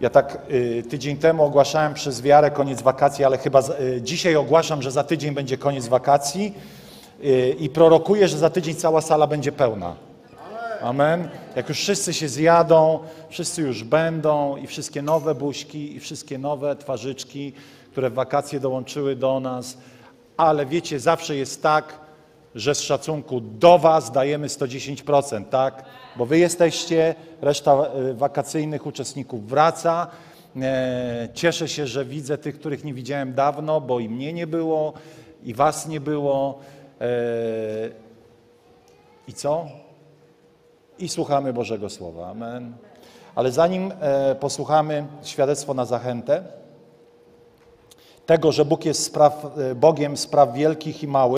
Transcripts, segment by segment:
Ja tak y, tydzień temu ogłaszałem przez wiarę koniec wakacji, ale chyba z, y, dzisiaj ogłaszam, że za tydzień będzie koniec wakacji y, i prorokuję, że za tydzień cała sala będzie pełna. Amen. Jak już wszyscy się zjadą, wszyscy już będą i wszystkie nowe buźki i wszystkie nowe twarzyczki, które w wakacje dołączyły do nas. Ale wiecie, zawsze jest tak, że z szacunku do Was dajemy 110%, tak? Bo Wy jesteście, reszta y, wakacyjnych uczestników wraca. E, Cieszę się, że widzę tych, których nie widziałem dawno, bo i mnie nie było, i Was nie było. E, I co? I słuchamy Bożego Słowa. Amen. Ale zanim e, posłuchamy świadectwo na zachętę, tego, że Bóg jest spraw, Bogiem spraw wielkich i małych,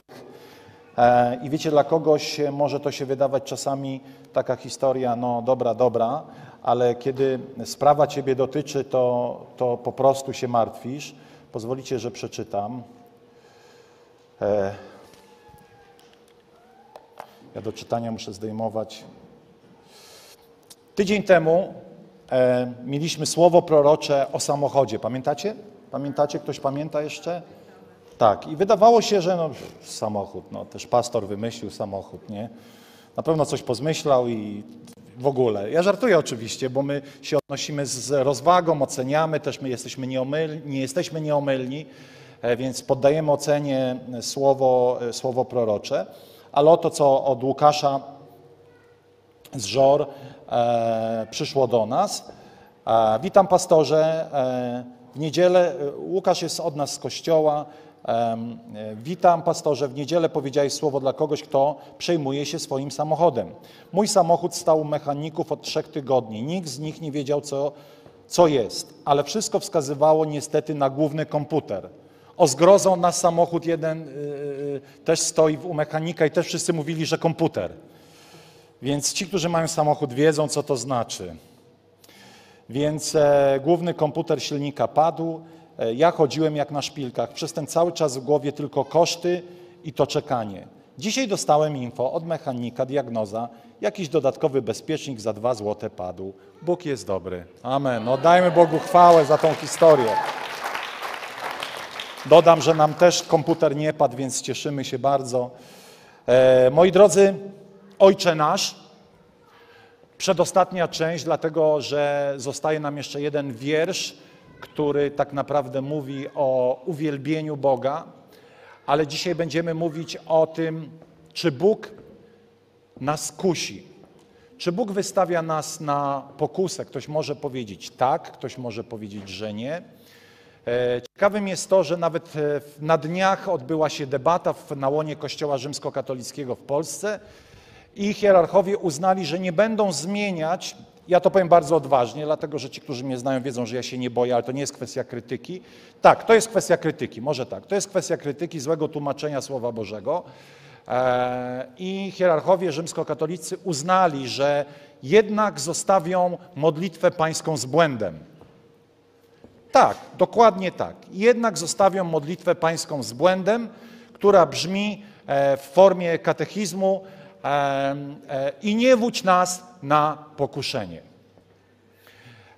I wiecie, dla kogoś może to się wydawać czasami taka historia, no dobra, dobra, ale kiedy sprawa Ciebie dotyczy, to, to po prostu się martwisz. Pozwolicie, że przeczytam. E, ja do czytania muszę zdejmować. Tydzień temu e, mieliśmy słowo prorocze o samochodzie. Pamiętacie? Pamiętacie? Ktoś pamięta jeszcze? Tak, i wydawało się, że no, samochód, no też pastor wymyślił samochód, nie? Na pewno coś pozmyślał i w ogóle. Ja żartuję oczywiście, bo my się odnosimy z rozwagą, oceniamy, też my jesteśmy nieomylni, nie jesteśmy nieomylni, e, więc poddajemy ocenie słowo, e, słowo prorocze. Ale oto, co od Łukasza z Żor e, przyszło do nas. E, witam pastorze. E, w niedzielę, e, Łukasz jest od nas z kościoła. Witam, pastorze. W niedzielę powiedziałeś słowo dla kogoś, kto przejmuje się swoim samochodem. Mój samochód stał u mechaników od trzech tygodni. Nikt z nich nie wiedział, co, co jest, ale wszystko wskazywało niestety na główny komputer. O zgrozą nasz samochód jeden yy, też stoi u mechanika i też wszyscy mówili, że komputer. Więc ci, którzy mają samochód, wiedzą, co to znaczy. Więc e, główny komputer silnika padł. E, ja chodziłem jak na szpilkach. Przez ten cały czas w głowie tylko koszty i to czekanie. Dzisiaj dostałem info od mechanika, diagnoza, jakiś dodatkowy bezpiecznik za dwa złote padł. Bóg jest dobry. Amen. Oddajmy Bogu chwałę za tą historię. Dodam, że nam też komputer nie padł, więc cieszymy się bardzo. E, moi drodzy, Ojcze nasz, przedostatnia część, dlatego że zostaje nam jeszcze jeden wiersz, który tak naprawdę mówi o uwielbieniu Boga, ale dzisiaj będziemy mówić o tym, czy Bóg nas kusi. Czy Bóg wystawia nas na pokusę? Ktoś może powiedzieć tak, ktoś może powiedzieć, że nie. E, ciekawym jest to, że nawet e, na dniach odbyła się debata na łonie Kościoła Rzymskokatolickiego w Polsce i hierarchowie uznali, że nie będą zmieniać ja to powiem bardzo odważnie, dlatego że ci, którzy mnie znają, wiedzą, że ja się nie boję, ale to nie jest kwestia krytyki. Tak, to jest kwestia krytyki, może tak. To jest kwestia krytyki złego tłumaczenia Słowa Bożego. E, I hierarchowie rzymskokatolicy uznali, że jednak zostawią modlitwę pańską z błędem. Tak, dokładnie tak. Jednak zostawią modlitwę pańską z błędem, która brzmi e, w formie katechizmu i nie wódź nas na pokuszenie.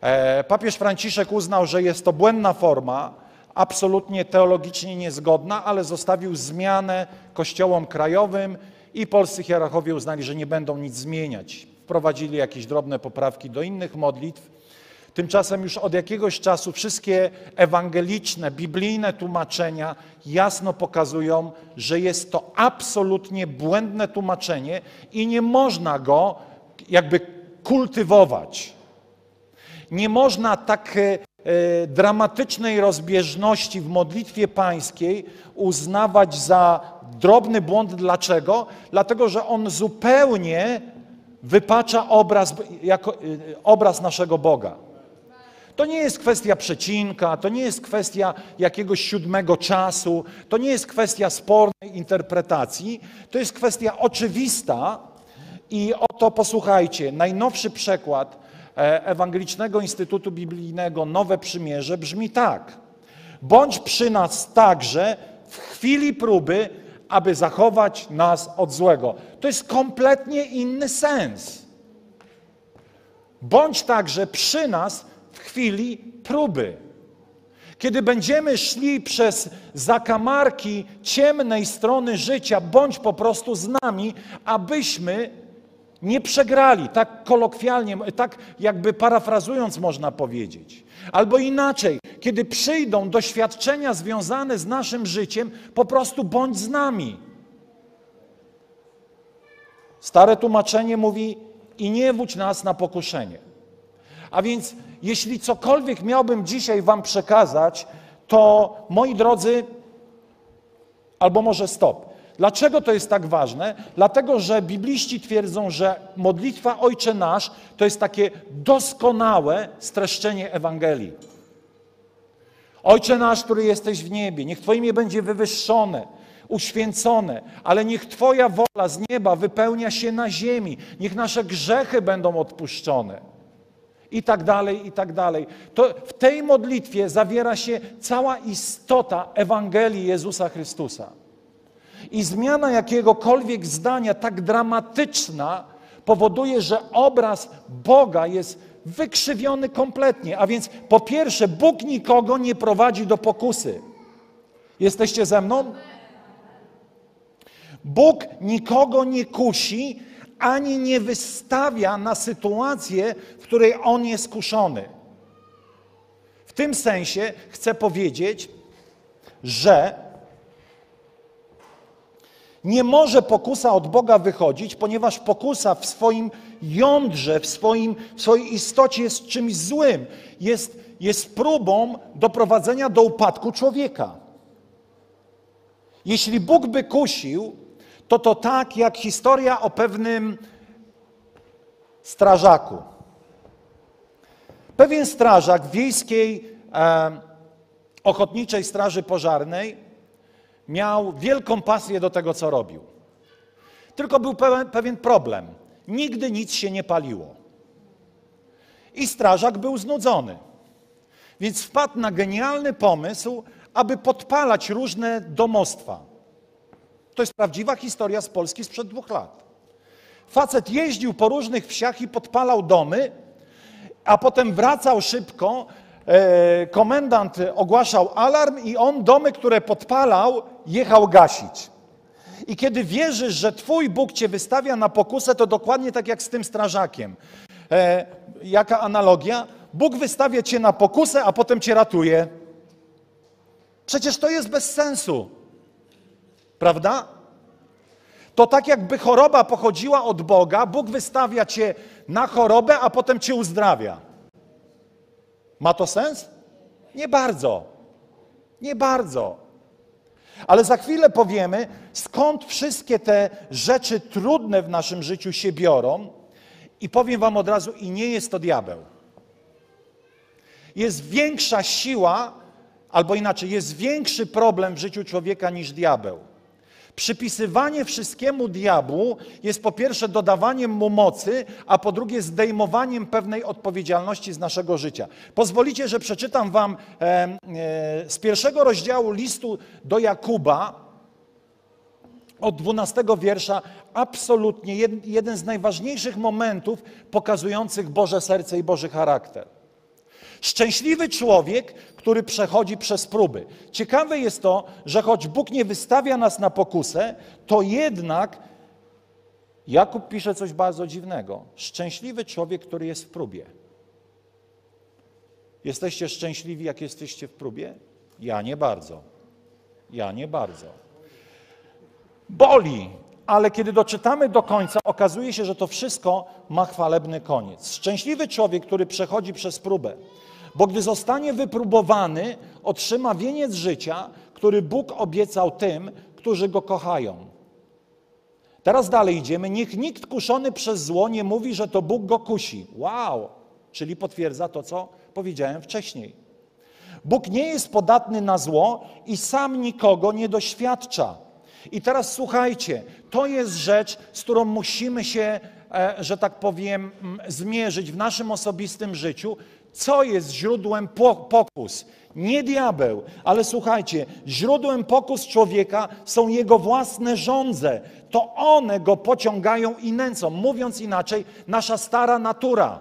E, papież Franciszek uznał, że jest to błędna forma, absolutnie teologicznie niezgodna, ale zostawił zmianę kościołom krajowym i polscy hierarchowie uznali, że nie będą nic zmieniać. Wprowadzili jakieś drobne poprawki do innych modlitw. Tymczasem już od jakiegoś czasu wszystkie ewangeliczne, biblijne tłumaczenia jasno pokazują, że jest to absolutnie błędne tłumaczenie i nie można go jakby kultywować. Nie można tak e, e, dramatycznej rozbieżności w modlitwie pańskiej uznawać za drobny błąd. Dlaczego? Dlatego, że on zupełnie wypacza obraz, jako, e, obraz naszego Boga. To nie jest kwestia przecinka, to nie jest kwestia jakiegoś siódmego czasu, to nie jest kwestia spornej interpretacji, to jest kwestia oczywista. I oto posłuchajcie, najnowszy przekład e, Ewangelicznego Instytutu Biblijnego Nowe Przymierze brzmi tak. Bądź przy nas także w chwili próby, aby zachować nas od złego. To jest kompletnie inny sens. Bądź także przy nas chwili próby. Kiedy będziemy szli przez zakamarki ciemnej strony życia, bądź po prostu z nami, abyśmy nie przegrali, tak kolokwialnie, tak jakby parafrazując można powiedzieć. Albo inaczej, kiedy przyjdą doświadczenia związane z naszym życiem, po prostu bądź z nami. Stare tłumaczenie mówi: i nie wódź nas na pokuszenie. A więc, jeśli cokolwiek miałbym dzisiaj Wam przekazać, to moi drodzy, albo może stop. Dlaczego to jest tak ważne? Dlatego, że bibliści twierdzą, że modlitwa Ojcze Nasz to jest takie doskonałe streszczenie Ewangelii. Ojcze Nasz, który jesteś w niebie, niech Twoje imię będzie wywyższone, uświęcone, ale niech Twoja wola z nieba wypełnia się na ziemi, niech nasze grzechy będą odpuszczone. I tak dalej, i tak dalej. To w tej modlitwie zawiera się cała istota Ewangelii Jezusa Chrystusa. I zmiana jakiegokolwiek zdania tak dramatyczna powoduje, że obraz Boga jest wykrzywiony kompletnie. A więc po pierwsze, Bóg nikogo nie prowadzi do pokusy. Jesteście ze mną? Bóg nikogo nie kusi, ani nie wystawia na sytuację, w której on jest kuszony. W tym sensie chcę powiedzieć, że nie może pokusa od Boga wychodzić, ponieważ pokusa w swoim jądrze, w, swoim, w swojej istocie jest czymś złym. Jest, jest próbą doprowadzenia do upadku człowieka. Jeśli Bóg by kusił, to to tak jak historia o pewnym strażaku. Pewien strażak w wiejskiej e, ochotniczej straży pożarnej miał wielką pasję do tego, co robił. Tylko był pewien, pewien problem. Nigdy nic się nie paliło. I strażak był znudzony. Więc wpadł na genialny pomysł, aby podpalać różne domostwa. To jest prawdziwa historia z Polski sprzed dwóch lat. Facet jeździł po różnych wsiach i podpalał domy, a potem wracał szybko. E, komendant ogłaszał alarm, i on domy, które podpalał, jechał gasić. I kiedy wierzysz, że Twój Bóg Cię wystawia na pokusę, to dokładnie tak jak z tym strażakiem. E, jaka analogia? Bóg wystawia Cię na pokusę, a potem Cię ratuje. Przecież to jest bez sensu. Prawda? To tak jakby choroba pochodziła od Boga, Bóg wystawia Cię na chorobę, a potem Cię uzdrawia. Ma to sens? Nie bardzo. Nie bardzo. Ale za chwilę powiemy, skąd wszystkie te rzeczy trudne w naszym życiu się biorą. I powiem Wam od razu, i nie jest to diabeł. Jest większa siła, albo inaczej, jest większy problem w życiu człowieka niż diabeł. Przypisywanie wszystkiemu diabłu jest po pierwsze dodawaniem mu mocy, a po drugie zdejmowaniem pewnej odpowiedzialności z naszego życia. Pozwolicie, że przeczytam Wam e, e, z pierwszego rozdziału listu do Jakuba, od 12 wiersza, absolutnie jeden z najważniejszych momentów pokazujących Boże serce i Boży charakter. Szczęśliwy człowiek, który przechodzi przez próby. Ciekawe jest to, że choć Bóg nie wystawia nas na pokusę, to jednak Jakub pisze coś bardzo dziwnego. Szczęśliwy człowiek, który jest w próbie. Jesteście szczęśliwi, jak jesteście w próbie? Ja nie bardzo. Ja nie bardzo. Boli, ale kiedy doczytamy do końca, okazuje się, że to wszystko ma chwalebny koniec. Szczęśliwy człowiek, który przechodzi przez próbę, bo gdy zostanie wypróbowany, otrzyma wieniec życia, który Bóg obiecał tym, którzy go kochają. Teraz dalej idziemy. Niech nikt kuszony przez zło nie mówi, że to Bóg go kusi. Wow! czyli potwierdza to, co powiedziałem wcześniej. Bóg nie jest podatny na zło i sam nikogo nie doświadcza. I teraz słuchajcie, to jest rzecz, z którą musimy się, e, że tak powiem, mm, zmierzyć w naszym osobistym życiu. Co jest źródłem pokus? Nie diabeł, ale słuchajcie, źródłem pokus człowieka są jego własne żądze. To one go pociągają i nęcą. Mówiąc inaczej, nasza stara natura.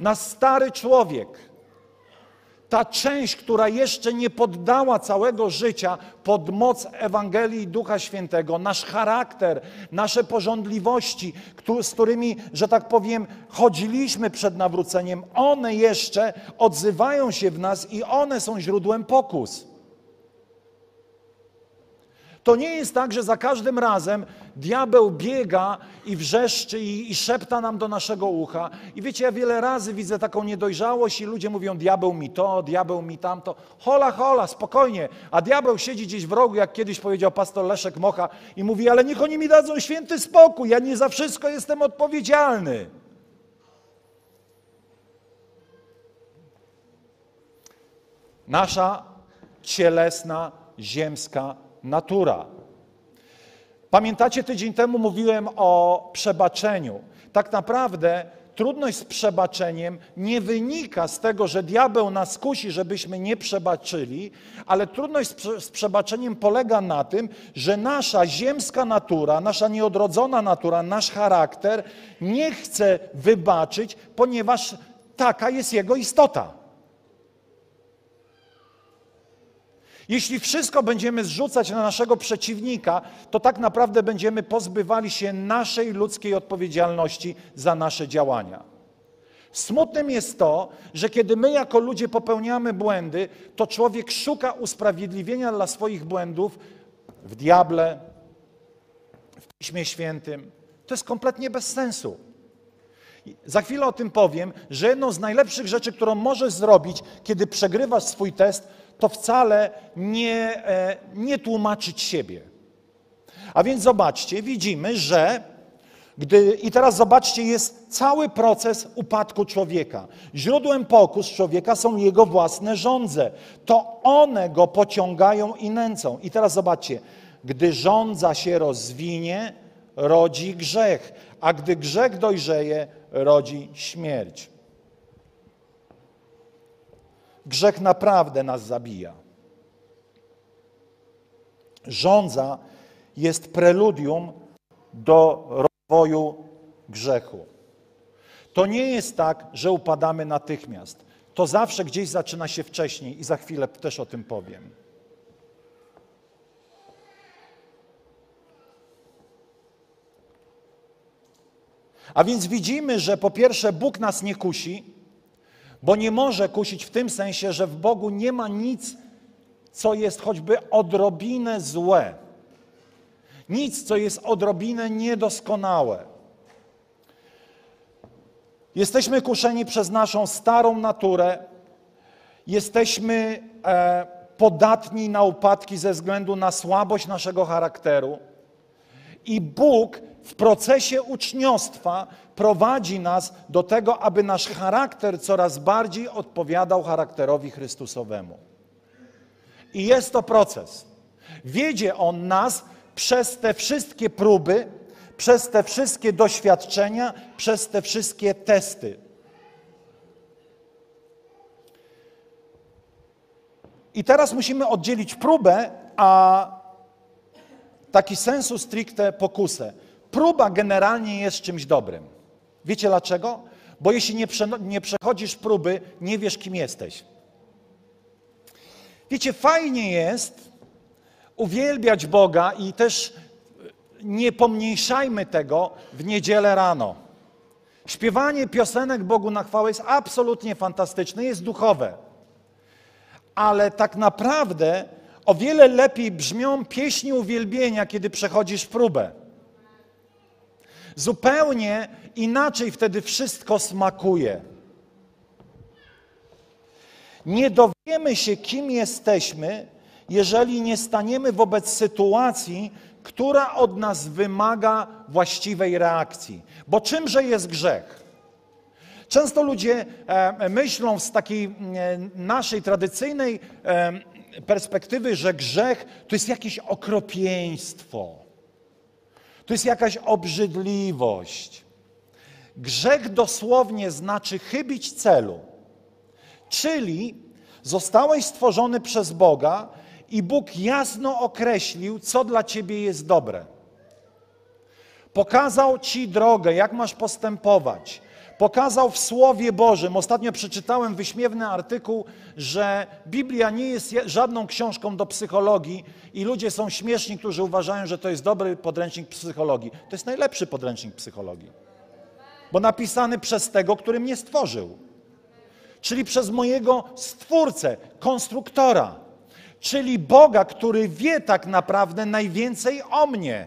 Nasz stary człowiek ta część, która jeszcze nie poddała całego życia pod moc Ewangelii Ducha Świętego, nasz charakter, nasze porządliwości, z którymi, że tak powiem, chodziliśmy przed nawróceniem, one jeszcze odzywają się w nas i one są źródłem pokus. To nie jest tak, że za każdym razem diabeł biega i wrzeszczy i, i szepta nam do naszego ucha. I wiecie, ja wiele razy widzę taką niedojrzałość i ludzie mówią, diabeł mi to, diabeł mi tamto. Hola, hola, spokojnie. A diabeł siedzi gdzieś w rogu, jak kiedyś powiedział pastor Leszek Mocha i mówi, ale niech oni mi dadzą święty spokój, ja nie za wszystko jestem odpowiedzialny. Nasza cielesna, ziemska natura. Pamiętacie, tydzień temu mówiłem o przebaczeniu. Tak naprawdę trudność z przebaczeniem nie wynika z tego, że diabeł nas kusi, żebyśmy nie przebaczyli, ale trudność z przebaczeniem polega na tym, że nasza ziemska natura, nasza nieodrodzona natura, nasz charakter nie chce wybaczyć, ponieważ taka jest jego istota. Jeśli wszystko będziemy zrzucać na naszego przeciwnika, to tak naprawdę będziemy pozbywali się naszej ludzkiej odpowiedzialności za nasze działania. Smutnym jest to, że kiedy my jako ludzie popełniamy błędy, to człowiek szuka usprawiedliwienia dla swoich błędów w diable, w Piśmie Świętym. To jest kompletnie bez sensu. Za chwilę o tym powiem, że jedną z najlepszych rzeczy, którą możesz zrobić, kiedy przegrywasz swój test, to wcale nie, e, nie tłumaczyć siebie. A więc zobaczcie, widzimy, że gdy, i teraz zobaczcie, jest cały proces upadku człowieka. Źródłem pokus człowieka są jego własne żądze. To one go pociągają i nęcą. I teraz zobaczcie, gdy żądza się rozwinie, rodzi grzech, a gdy grzech dojrzeje, rodzi śmierć. Grzech naprawdę nas zabija. Żądza jest preludium do rozwoju grzechu. To nie jest tak, że upadamy natychmiast. To zawsze gdzieś zaczyna się wcześniej i za chwilę też o tym powiem. A więc widzimy, że po pierwsze Bóg nas nie kusi, bo nie może kusić w tym sensie, że w Bogu nie ma nic, co jest choćby odrobinę złe. Nic, co jest odrobinę niedoskonałe. Jesteśmy kuszeni przez naszą starą naturę, jesteśmy e, podatni na upadki ze względu na słabość naszego charakteru. I Bóg w procesie uczniostwa prowadzi nas do tego, aby nasz charakter coraz bardziej odpowiadał charakterowi Chrystusowemu. I jest to proces. Wiedzie on nas przez te wszystkie próby, przez te wszystkie doświadczenia, przez te wszystkie testy. I teraz musimy oddzielić próbę, a taki sensu stricte pokusę. Próba generalnie jest czymś dobrym. Wiecie dlaczego? Bo jeśli nie, nie przechodzisz próby, nie wiesz, kim jesteś. Wiecie, fajnie jest uwielbiać Boga i też nie pomniejszajmy tego w niedzielę rano. Śpiewanie piosenek Bogu na chwałę jest absolutnie fantastyczne, jest duchowe. Ale tak naprawdę o wiele lepiej brzmią pieśni uwielbienia, kiedy przechodzisz próbę. Zupełnie inaczej wtedy wszystko smakuje. Nie dowiemy się, kim jesteśmy, jeżeli nie staniemy wobec sytuacji, która od nas wymaga właściwej reakcji. Bo czymże jest grzech? Często ludzie e, myślą z takiej e, naszej tradycyjnej e, perspektywy, że grzech to jest jakieś okropieństwo, to jest jakaś obrzydliwość. Grzech dosłownie znaczy chybić celu, czyli zostałeś stworzony przez Boga i Bóg jasno określił, co dla ciebie jest dobre. Pokazał ci drogę, jak masz postępować. Pokazał w Słowie Bożym. Ostatnio przeczytałem wyśmiewny artykuł, że Biblia nie jest żadną książką do psychologii i ludzie są śmieszni, którzy uważają, że to jest dobry podręcznik psychologii. To jest najlepszy podręcznik psychologii, bo napisany przez tego, który mnie stworzył, czyli przez mojego stwórcę, konstruktora, czyli Boga, który wie tak naprawdę najwięcej o mnie.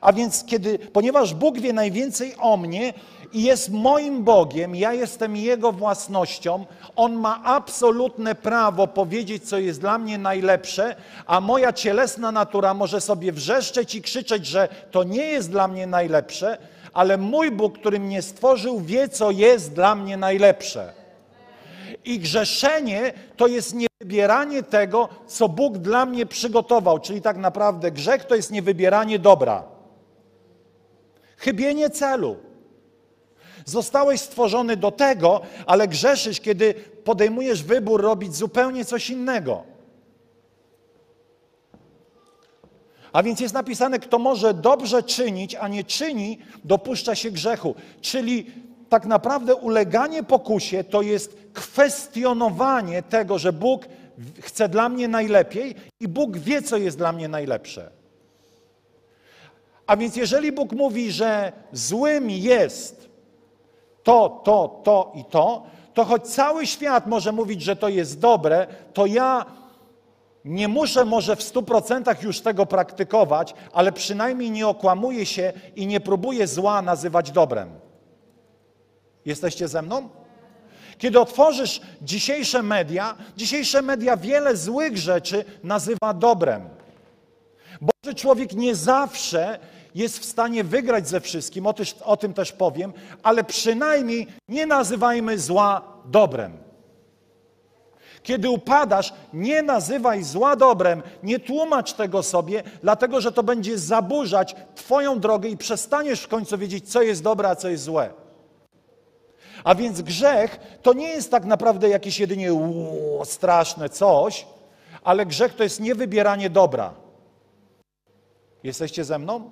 A więc kiedy, ponieważ Bóg wie najwięcej o mnie i jest moim Bogiem, ja jestem Jego własnością, On ma absolutne prawo powiedzieć, co jest dla mnie najlepsze, a moja cielesna natura może sobie wrzeszczeć i krzyczeć, że to nie jest dla mnie najlepsze, ale mój Bóg, który mnie stworzył, wie, co jest dla mnie najlepsze. I grzeszenie to jest niewybieranie tego, co Bóg dla mnie przygotował, czyli tak naprawdę grzech to jest niewybieranie dobra. Chybienie celu. Zostałeś stworzony do tego, ale grzeszysz, kiedy podejmujesz wybór robić zupełnie coś innego. A więc jest napisane, kto może dobrze czynić, a nie czyni, dopuszcza się grzechu. Czyli tak naprawdę uleganie pokusie to jest kwestionowanie tego, że Bóg chce dla mnie najlepiej i Bóg wie, co jest dla mnie najlepsze. A więc jeżeli Bóg mówi, że złym jest to, to, to i to, to choć cały świat może mówić, że to jest dobre, to ja nie muszę może w stu procentach już tego praktykować, ale przynajmniej nie okłamuję się i nie próbuję zła nazywać dobrem. Jesteście ze mną? Kiedy otworzysz dzisiejsze media, dzisiejsze media wiele złych rzeczy nazywa dobrem. Boży człowiek nie zawsze jest w stanie wygrać ze wszystkim, o, o tym też powiem, ale przynajmniej nie nazywajmy zła dobrem. Kiedy upadasz, nie nazywaj zła dobrem, nie tłumacz tego sobie, dlatego że to będzie zaburzać Twoją drogę i przestaniesz w końcu wiedzieć, co jest dobre, a co jest złe. A więc grzech to nie jest tak naprawdę jakieś jedynie uuu, straszne coś, ale grzech to jest niewybieranie dobra. Jesteście ze mną?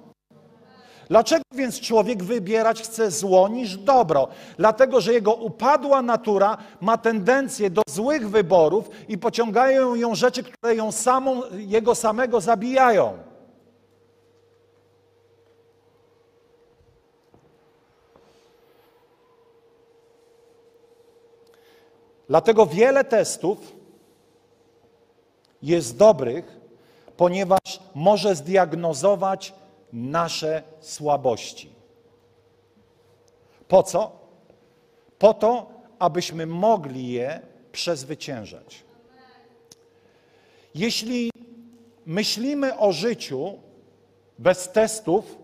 Dlaczego więc człowiek wybierać chce zło niż dobro? Dlatego, że jego upadła natura ma tendencję do złych wyborów i pociągają ją rzeczy, które ją samą, jego samego zabijają. Dlatego wiele testów jest dobrych, ponieważ może zdiagnozować nasze słabości. Po co? Po to, abyśmy mogli je przezwyciężać. Jeśli myślimy o życiu bez testów,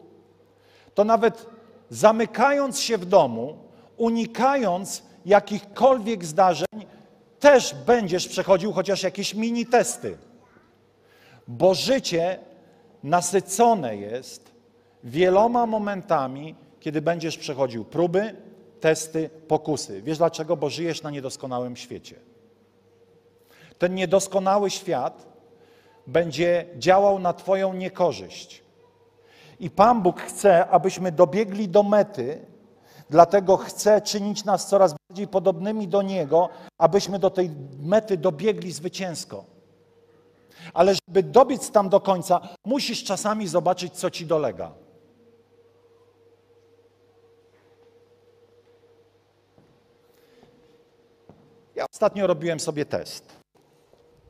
to nawet zamykając się w domu, unikając jakichkolwiek zdarzeń, też będziesz przechodził chociaż jakieś mini testy. Bo życie nasycone jest wieloma momentami, kiedy będziesz przechodził próby, testy, pokusy. Wiesz dlaczego? Bo żyjesz na niedoskonałym świecie. Ten niedoskonały świat będzie działał na Twoją niekorzyść. I Pan Bóg chce, abyśmy dobiegli do mety, dlatego chce czynić nas coraz bardziej podobnymi do Niego, abyśmy do tej mety dobiegli zwycięsko. Ale żeby dobiec tam do końca, musisz czasami zobaczyć, co ci dolega. Ja ostatnio robiłem sobie test.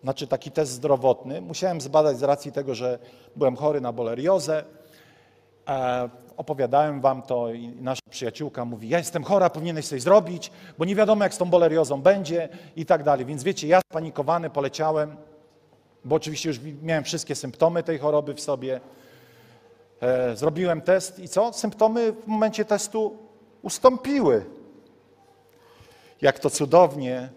Znaczy taki test zdrowotny. Musiałem zbadać z racji tego, że byłem chory na boleriozę. E, opowiadałem wam to i nasza przyjaciółka mówi, ja jestem chora, powinieneś coś zrobić, bo nie wiadomo jak z tą boleriozą będzie i tak dalej. Więc wiecie, ja spanikowany poleciałem bo oczywiście już miałem wszystkie symptomy tej choroby w sobie. E, zrobiłem test i co? Symptomy w momencie testu ustąpiły. Jak to cudownie,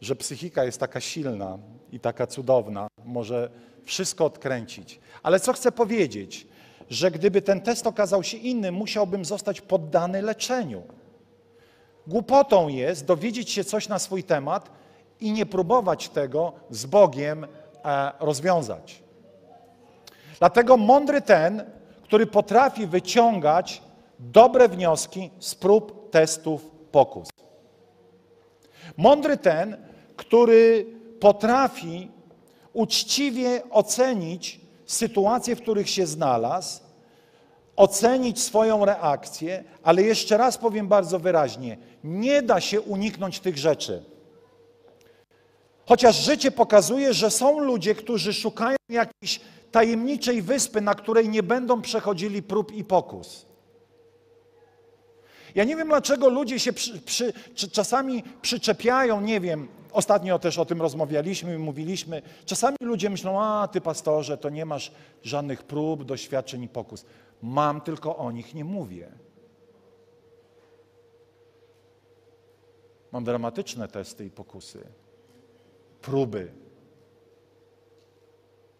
że psychika jest taka silna i taka cudowna, może wszystko odkręcić. Ale co chcę powiedzieć? Że gdyby ten test okazał się inny, musiałbym zostać poddany leczeniu. Głupotą jest dowiedzieć się coś na swój temat i nie próbować tego z Bogiem rozwiązać. Dlatego mądry ten, który potrafi wyciągać dobre wnioski z prób, testów, pokus. Mądry ten, który potrafi uczciwie ocenić sytuacje, w których się znalazł, ocenić swoją reakcję, ale jeszcze raz powiem bardzo wyraźnie, nie da się uniknąć tych rzeczy. Chociaż życie pokazuje, że są ludzie, którzy szukają jakiejś tajemniczej wyspy, na której nie będą przechodzili prób i pokus. Ja nie wiem, dlaczego ludzie się przy, przy, czasami przyczepiają, nie wiem, ostatnio też o tym rozmawialiśmy i mówiliśmy. Czasami ludzie myślą, a ty pastorze, to nie masz żadnych prób, doświadczeń i pokus. Mam, tylko o nich nie mówię. Mam dramatyczne testy i pokusy, próby.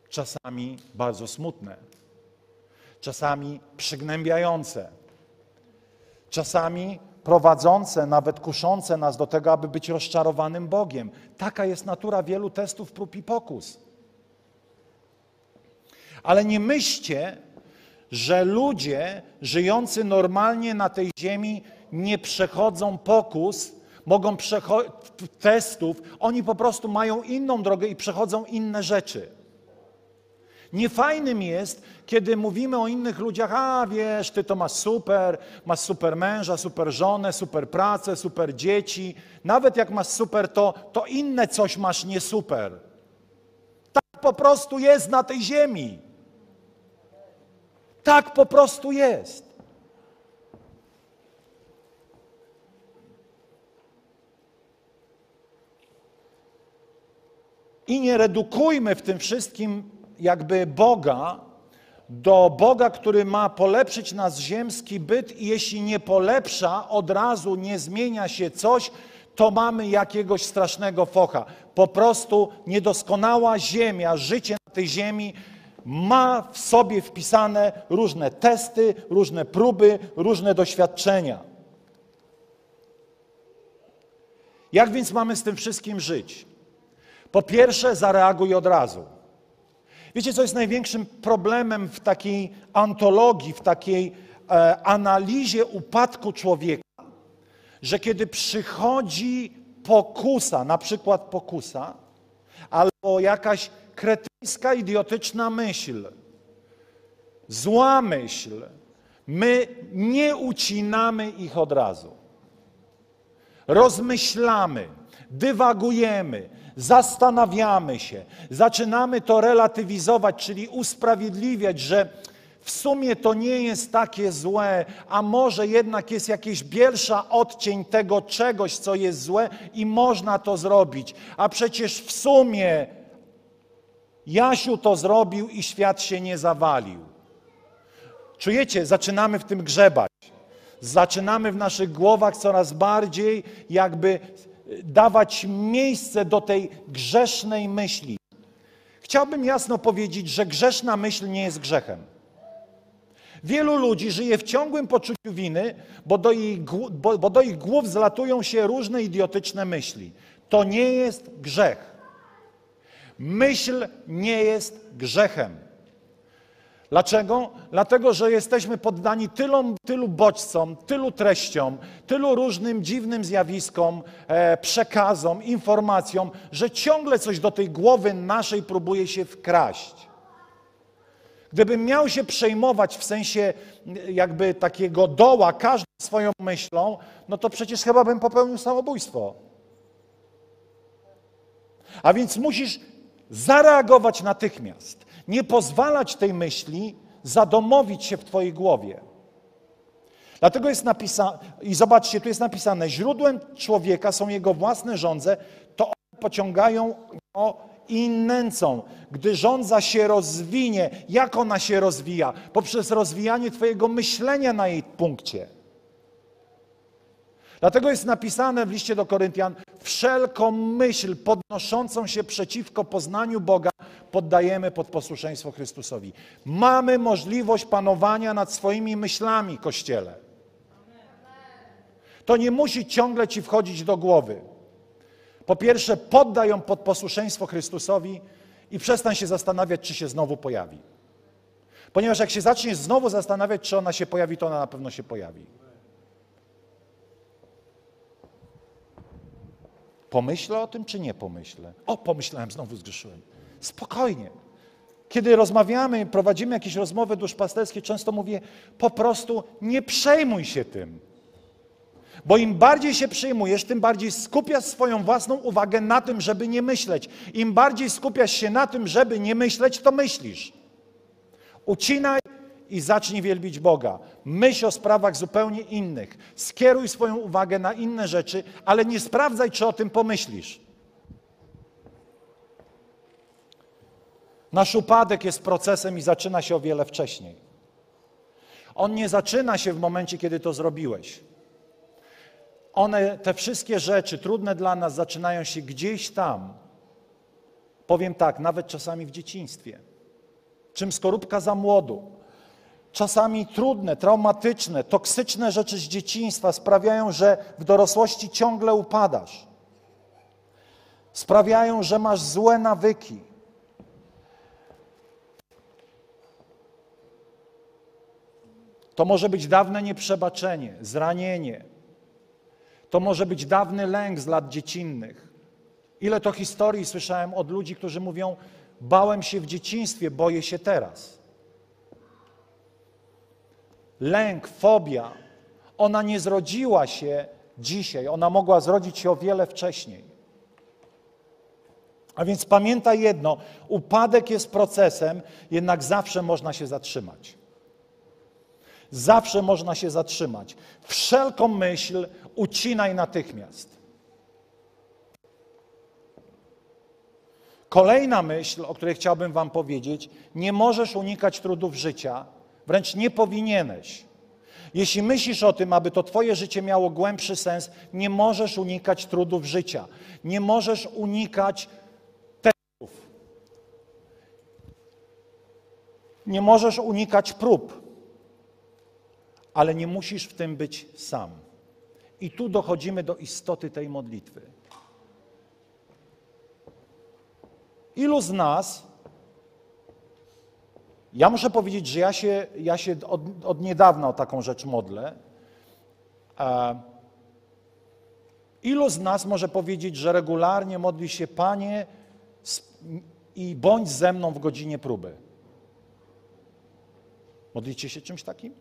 Czasami bardzo smutne, czasami przygnębiające, czasami prowadzące, nawet kuszące nas do tego, aby być rozczarowanym Bogiem. Taka jest natura wielu testów, prób i pokus. Ale nie myślcie, że ludzie żyjący normalnie na tej ziemi nie przechodzą pokus, mogą testów, oni po prostu mają inną drogę i przechodzą inne rzeczy. Niefajnym jest, kiedy mówimy o innych ludziach, a wiesz, ty to masz super, masz super męża, super żonę, super pracę, super dzieci. Nawet jak masz super, to, to inne coś masz nie super. Tak po prostu jest na tej ziemi. Tak po prostu jest. I nie redukujmy w tym wszystkim jakby Boga do Boga, który ma polepszyć nas ziemski byt i jeśli nie polepsza, od razu nie zmienia się coś, to mamy jakiegoś strasznego focha. Po prostu niedoskonała ziemia, życie na tej ziemi ma w sobie wpisane różne testy, różne próby, różne doświadczenia. Jak więc mamy z tym wszystkim żyć? Po pierwsze, zareaguj od razu. Wiecie, co jest największym problemem w takiej antologii, w takiej e, analizie upadku człowieka? Że kiedy przychodzi pokusa, na przykład pokusa, albo jakaś kretyńska, idiotyczna myśl, zła myśl, my nie ucinamy ich od razu. Rozmyślamy, dywagujemy, zastanawiamy się, zaczynamy to relatywizować, czyli usprawiedliwiać, że w sumie to nie jest takie złe, a może jednak jest jakiś bielsza odcień tego czegoś, co jest złe i można to zrobić. A przecież w sumie Jasiu to zrobił i świat się nie zawalił. Czujecie, zaczynamy w tym grzebać. Zaczynamy w naszych głowach coraz bardziej jakby dawać miejsce do tej grzesznej myśli. Chciałbym jasno powiedzieć, że grzeszna myśl nie jest grzechem. Wielu ludzi żyje w ciągłym poczuciu winy, bo do, ich, bo, bo do ich głów zlatują się różne idiotyczne myśli. To nie jest grzech. Myśl nie jest grzechem. Dlaczego? Dlatego, że jesteśmy poddani tylu, tylu bodźcom, tylu treściom, tylu różnym dziwnym zjawiskom, e, przekazom, informacjom, że ciągle coś do tej głowy naszej próbuje się wkraść. Gdybym miał się przejmować w sensie jakby takiego doła każdą swoją myślą, no to przecież chyba bym popełnił samobójstwo. A więc musisz zareagować natychmiast nie pozwalać tej myśli zadomowić się w Twojej głowie. Dlatego jest napisane, i zobaczcie, tu jest napisane, źródłem człowieka są jego własne żądze, to one pociągają go i nęcą. Gdy żądza się rozwinie, jak ona się rozwija? Poprzez rozwijanie Twojego myślenia na jej punkcie. Dlatego jest napisane w liście do Koryntian: wszelką myśl podnoszącą się przeciwko poznaniu Boga poddajemy pod posłuszeństwo Chrystusowi. Mamy możliwość panowania nad swoimi myślami, kościele. To nie musi ciągle ci wchodzić do głowy. Po pierwsze, poddaj ją pod posłuszeństwo Chrystusowi i przestań się zastanawiać, czy się znowu pojawi. Ponieważ jak się zaczniesz znowu zastanawiać, czy ona się pojawi, to ona na pewno się pojawi. Pomyślę o tym, czy nie pomyślę? O, pomyślałem, znowu zgrzeszyłem. Spokojnie. Kiedy rozmawiamy, prowadzimy jakieś rozmowy duszpasterskie, często mówię, po prostu nie przejmuj się tym. Bo im bardziej się przejmujesz, tym bardziej skupiasz swoją własną uwagę na tym, żeby nie myśleć. Im bardziej skupiasz się na tym, żeby nie myśleć, to myślisz. Ucinaj i zacznij wielbić Boga. Myśl o sprawach zupełnie innych. Skieruj swoją uwagę na inne rzeczy, ale nie sprawdzaj, czy o tym pomyślisz. Nasz upadek jest procesem i zaczyna się o wiele wcześniej. On nie zaczyna się w momencie, kiedy to zrobiłeś. One, te wszystkie rzeczy trudne dla nas, zaczynają się gdzieś tam. Powiem tak, nawet czasami w dzieciństwie. Czym skorupka za młodu. Czasami trudne, traumatyczne, toksyczne rzeczy z dzieciństwa sprawiają, że w dorosłości ciągle upadasz. Sprawiają, że masz złe nawyki. To może być dawne nieprzebaczenie, zranienie. To może być dawny lęk z lat dziecinnych. Ile to historii słyszałem od ludzi, którzy mówią: Bałem się w dzieciństwie, boję się teraz. Lęk, fobia, ona nie zrodziła się dzisiaj, ona mogła zrodzić się o wiele wcześniej. A więc pamiętaj jedno: upadek jest procesem, jednak zawsze można się zatrzymać. Zawsze można się zatrzymać. Wszelką myśl ucinaj natychmiast. Kolejna myśl, o której chciałbym Wam powiedzieć: nie możesz unikać trudów życia, wręcz nie powinieneś. Jeśli myślisz o tym, aby to Twoje życie miało głębszy sens, nie możesz unikać trudów życia. Nie możesz unikać testów. Nie możesz unikać prób ale nie musisz w tym być sam. I tu dochodzimy do istoty tej modlitwy. Ilu z nas, ja muszę powiedzieć, że ja się, ja się od, od niedawna o taką rzecz modlę. E, ilu z nas może powiedzieć, że regularnie modli się Panie i bądź ze mną w godzinie próby? Modlicie się czymś takim?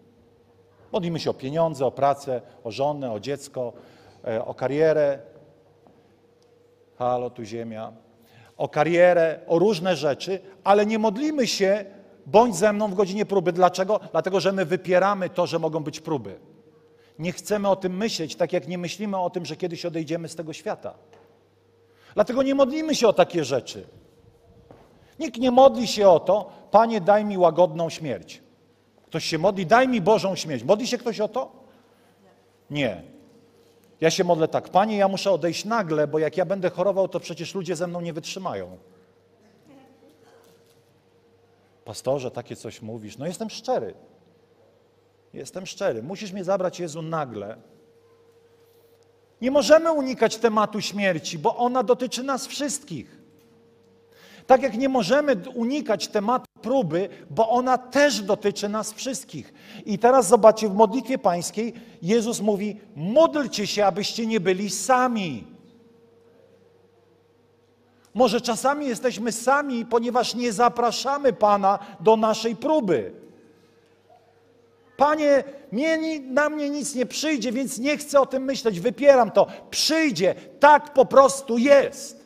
Modlimy się o pieniądze, o pracę, o żonę, o dziecko, e, o karierę. Halo, tu ziemia. O karierę, o różne rzeczy, ale nie modlimy się, bądź ze mną w godzinie próby. Dlaczego? Dlatego, że my wypieramy to, że mogą być próby. Nie chcemy o tym myśleć, tak jak nie myślimy o tym, że kiedyś odejdziemy z tego świata. Dlatego nie modlimy się o takie rzeczy. Nikt nie modli się o to, Panie, daj mi łagodną śmierć. Ktoś się modli, daj mi Bożą śmierć. Modli się ktoś o to? Nie. Ja się modlę tak, Panie, ja muszę odejść nagle, bo jak ja będę chorował, to przecież ludzie ze mną nie wytrzymają. Pastorze, takie coś mówisz. No jestem szczery. Jestem szczery. Musisz mnie zabrać, Jezu, nagle. Nie możemy unikać tematu śmierci, bo ona dotyczy nas wszystkich. Tak jak nie możemy unikać tematu próby, bo ona też dotyczy nas wszystkich. I teraz zobaczcie, w modlitwie pańskiej Jezus mówi: módlcie się, abyście nie byli sami. Może czasami jesteśmy sami, ponieważ nie zapraszamy Pana do naszej próby. Panie, mnie, na mnie nic nie przyjdzie, więc nie chcę o tym myśleć, wypieram to. Przyjdzie, tak po prostu jest.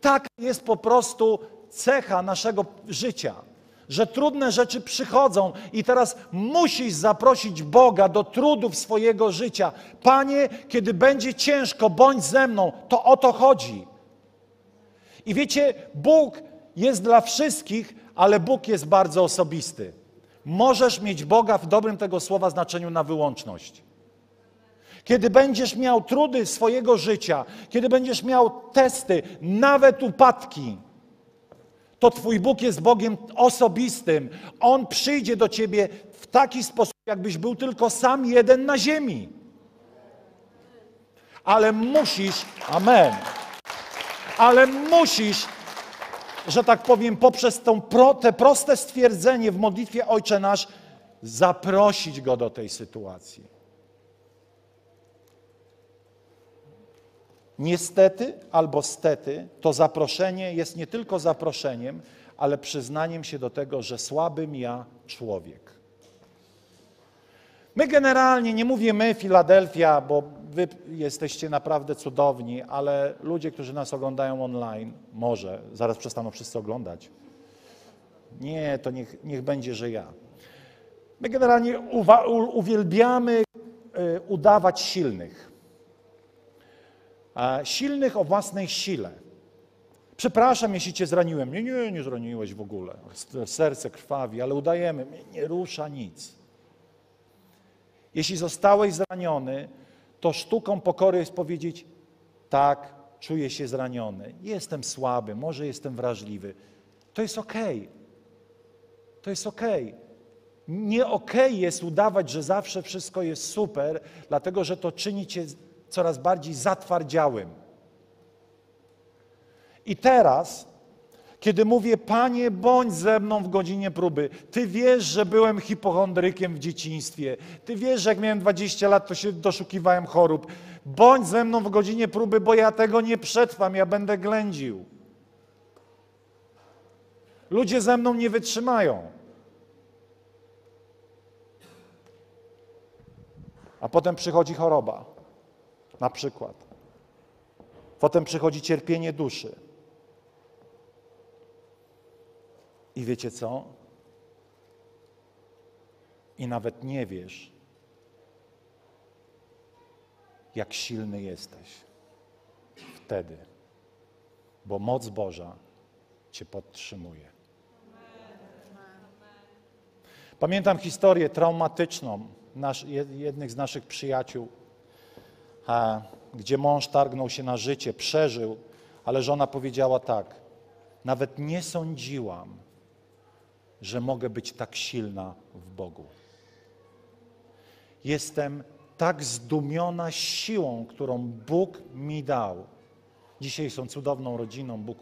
Tak jest po prostu cecha naszego życia, że trudne rzeczy przychodzą i teraz musisz zaprosić Boga do trudów swojego życia. Panie, kiedy będzie ciężko, bądź ze mną. To o to chodzi. I wiecie, Bóg jest dla wszystkich, ale Bóg jest bardzo osobisty. Możesz mieć Boga w dobrym tego słowa znaczeniu na wyłączność. Kiedy będziesz miał trudy swojego życia, kiedy będziesz miał testy, nawet upadki, to Twój Bóg jest Bogiem osobistym. On przyjdzie do Ciebie w taki sposób, jakbyś był tylko sam jeden na ziemi. Ale musisz, amen, ale musisz, że tak powiem, poprzez tą pro, te proste stwierdzenie w modlitwie Ojcze Nasz, zaprosić Go do tej sytuacji. Niestety albo stety, to zaproszenie jest nie tylko zaproszeniem, ale przyznaniem się do tego, że słabym ja człowiek. My generalnie, nie mówię my, Filadelfia, bo wy jesteście naprawdę cudowni, ale ludzie, którzy nas oglądają online, może, zaraz przestaną wszyscy oglądać. Nie, to niech, niech będzie, że ja. My generalnie uwielbiamy y, udawać silnych silnych o własnej sile. Przepraszam, jeśli cię zraniłem. Nie, nie, nie zraniłeś w ogóle. Serce krwawi, ale udajemy, mnie nie rusza nic. Jeśli zostałeś zraniony, to sztuką pokory jest powiedzieć: tak, czuję się zraniony, jestem słaby, może jestem wrażliwy. To jest. Okay. To jest. Okay. Nie okay jest udawać, że zawsze wszystko jest super, dlatego że to czyni cię coraz bardziej zatwardziałym. I teraz, kiedy mówię, Panie, bądź ze mną w godzinie próby, Ty wiesz, że byłem hipochondrykiem w dzieciństwie, Ty wiesz, że jak miałem 20 lat, to się doszukiwałem chorób. Bądź ze mną w godzinie próby, bo ja tego nie przetrwam, ja będę ględził. Ludzie ze mną nie wytrzymają. A potem przychodzi choroba na przykład. Potem przychodzi cierpienie duszy. I wiecie co? I nawet nie wiesz, jak silny jesteś wtedy, bo moc Boża Cię podtrzymuje. Pamiętam historię traumatyczną jednych z naszych przyjaciół gdzie mąż targnął się na życie, przeżył, ale żona powiedziała tak: Nawet nie sądziłam, że mogę być tak silna w Bogu. Jestem tak zdumiona siłą, którą Bóg mi dał. Dzisiaj są cudowną rodziną, Bóg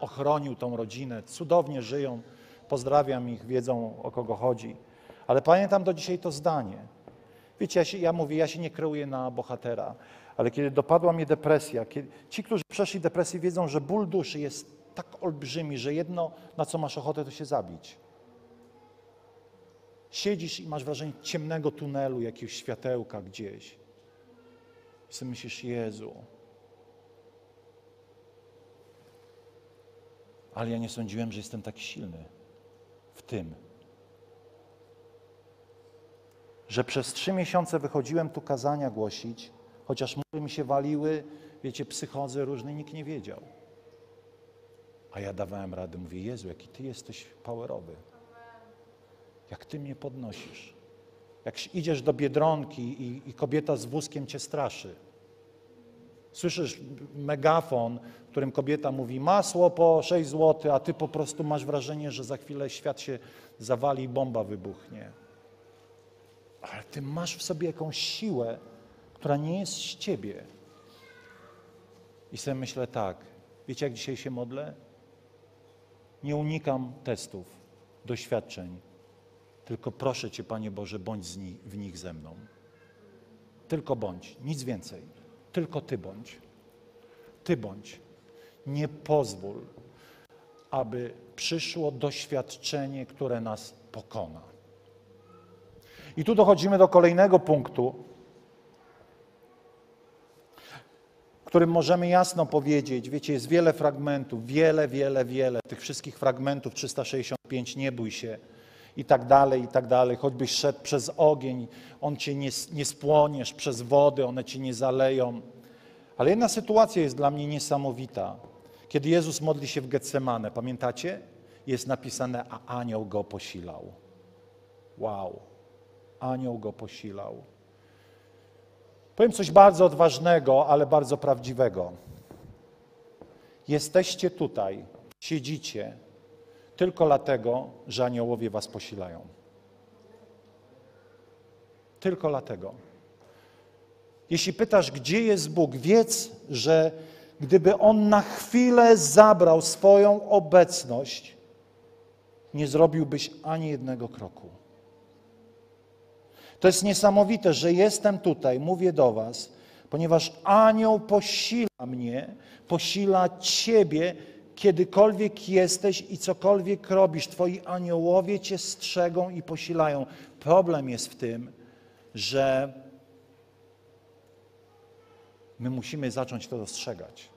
ochronił tą rodzinę, cudownie żyją. Pozdrawiam ich, wiedzą o kogo chodzi. Ale pamiętam do dzisiaj to zdanie. Wiecie, ja, się, ja mówię, ja się nie kreuję na bohatera, ale kiedy dopadła mnie depresja, kiedy, ci, którzy przeszli depresję, wiedzą, że ból duszy jest tak olbrzymi, że jedno, na co masz ochotę, to się zabić. Siedzisz i masz wrażenie ciemnego tunelu, jakiegoś światełka gdzieś. I sobie myślisz, Jezu. Ale ja nie sądziłem, że jestem taki silny w tym. Że przez trzy miesiące wychodziłem tu kazania głosić, chociaż mury mi się waliły, wiecie, psychodzy różne, nikt nie wiedział. A ja dawałem radę, mówię, Jezu, jaki Ty jesteś powerowy. Jak Ty mnie podnosisz. Jak idziesz do Biedronki i, i kobieta z wózkiem Cię straszy. Słyszysz megafon, w którym kobieta mówi masło po 6 zł, a Ty po prostu masz wrażenie, że za chwilę świat się zawali i bomba wybuchnie ale ty masz w sobie jakąś siłę, która nie jest z ciebie. I sobie myślę tak, wiecie jak dzisiaj się modlę? Nie unikam testów, doświadczeń, tylko proszę Cię, Panie Boże, bądź nich, w nich ze mną. Tylko bądź, nic więcej. Tylko Ty bądź. Ty bądź. Nie pozwól, aby przyszło doświadczenie, które nas pokona. I tu dochodzimy do kolejnego punktu, którym możemy jasno powiedzieć, wiecie, jest wiele fragmentów, wiele, wiele, wiele tych wszystkich fragmentów, 365, nie bój się i tak dalej, i tak dalej. Choćbyś szedł przez ogień, on cię nie, nie spłoniesz, przez wody, one cię nie zaleją. Ale jedna sytuacja jest dla mnie niesamowita. Kiedy Jezus modli się w Getsemane, pamiętacie? Jest napisane, a anioł go posilał. Wow anioł go posilał. Powiem coś bardzo odważnego, ale bardzo prawdziwego. Jesteście tutaj, siedzicie tylko dlatego, że aniołowie was posilają. Tylko dlatego. Jeśli pytasz, gdzie jest Bóg, wiedz, że gdyby On na chwilę zabrał swoją obecność, nie zrobiłbyś ani jednego kroku. To jest niesamowite, że jestem tutaj, mówię do Was, ponieważ anioł posila mnie, posila Ciebie, kiedykolwiek jesteś i cokolwiek robisz. Twoi aniołowie Cię strzegą i posilają. Problem jest w tym, że my musimy zacząć to dostrzegać.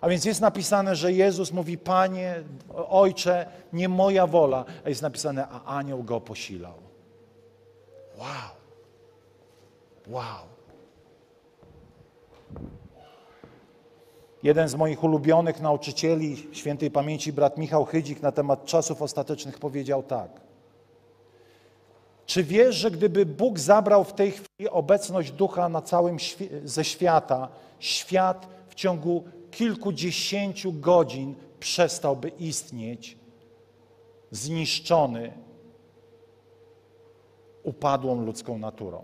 A więc jest napisane, że Jezus mówi, Panie, Ojcze, nie moja wola, a jest napisane, a anioł go posilał. Wow. Wow. Jeden z moich ulubionych nauczycieli, świętej pamięci brat Michał Chydzik na temat czasów ostatecznych powiedział tak. Czy wiesz, że gdyby Bóg zabrał w tej chwili obecność ducha na całym ze świata, świat w ciągu kilkudziesięciu godzin przestałby istnieć, zniszczony upadłą ludzką naturą.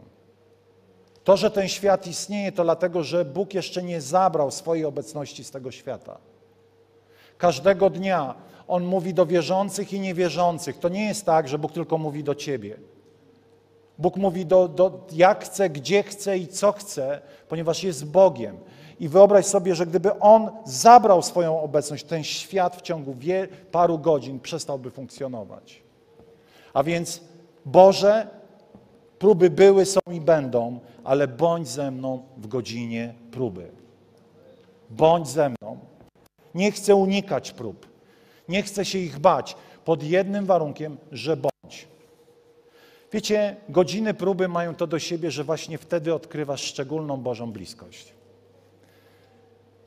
To, że ten świat istnieje, to dlatego, że Bóg jeszcze nie zabrał swojej obecności z tego świata. Każdego dnia On mówi do wierzących i niewierzących. To nie jest tak, że Bóg tylko mówi do ciebie. Bóg mówi do, do jak chce, gdzie chce i co chce, ponieważ jest Bogiem. I wyobraź sobie, że gdyby On zabrał swoją obecność, ten świat w ciągu paru godzin przestałby funkcjonować. A więc Boże, próby były, są i będą, ale bądź ze mną w godzinie próby. Bądź ze mną. Nie chcę unikać prób. Nie chcę się ich bać, pod jednym warunkiem, że bądź. Wiecie, godziny próby mają to do siebie, że właśnie wtedy odkrywasz szczególną Bożą bliskość.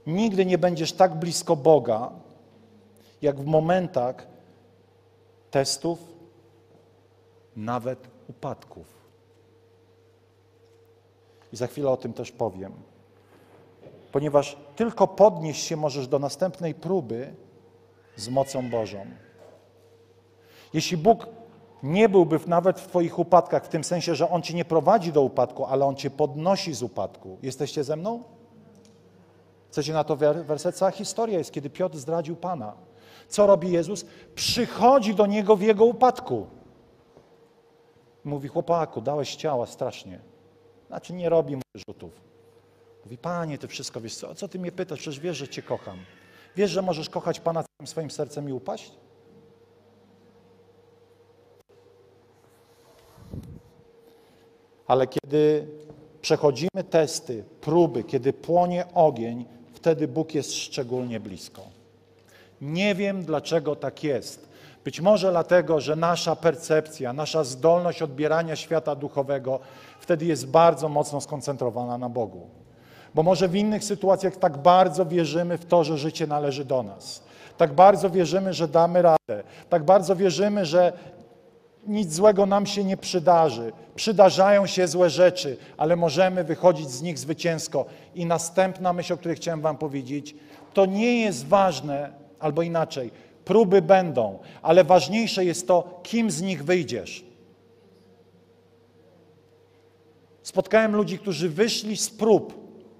Nigdy nie będziesz tak blisko Boga, jak w momentach testów, nawet upadków. I za chwilę o tym też powiem. Ponieważ tylko podnieść się możesz do następnej próby z mocą Bożą. Jeśli Bóg nie byłby nawet w Twoich upadkach, w tym sensie, że On Cię nie prowadzi do upadku, ale On Cię podnosi z upadku. Jesteście ze mną? Chcecie na to werset? Cała historia jest, kiedy Piotr zdradził Pana. Co robi Jezus? Przychodzi do Niego w Jego upadku. Mówi, chłopaku, dałeś ciała strasznie. Znaczy nie robi mu rzutów. Mówi, Panie, Ty wszystko wiesz, co, co Ty mnie pytasz? Przecież wiesz, że Cię kocham. Wiesz, że możesz kochać Pana całym swoim sercem i upaść? Ale kiedy przechodzimy testy, próby, kiedy płonie ogień, wtedy Bóg jest szczególnie blisko. Nie wiem, dlaczego tak jest. Być może dlatego, że nasza percepcja, nasza zdolność odbierania świata duchowego wtedy jest bardzo mocno skoncentrowana na Bogu. Bo może w innych sytuacjach tak bardzo wierzymy w to, że życie należy do nas. Tak bardzo wierzymy, że damy radę. Tak bardzo wierzymy, że nic złego nam się nie przydarzy. Przydarzają się złe rzeczy, ale możemy wychodzić z nich zwycięsko. I następna myśl, o której chciałem Wam powiedzieć, to nie jest ważne, albo inaczej, próby będą, ale ważniejsze jest to, kim z nich wyjdziesz. Spotkałem ludzi, którzy wyszli z prób,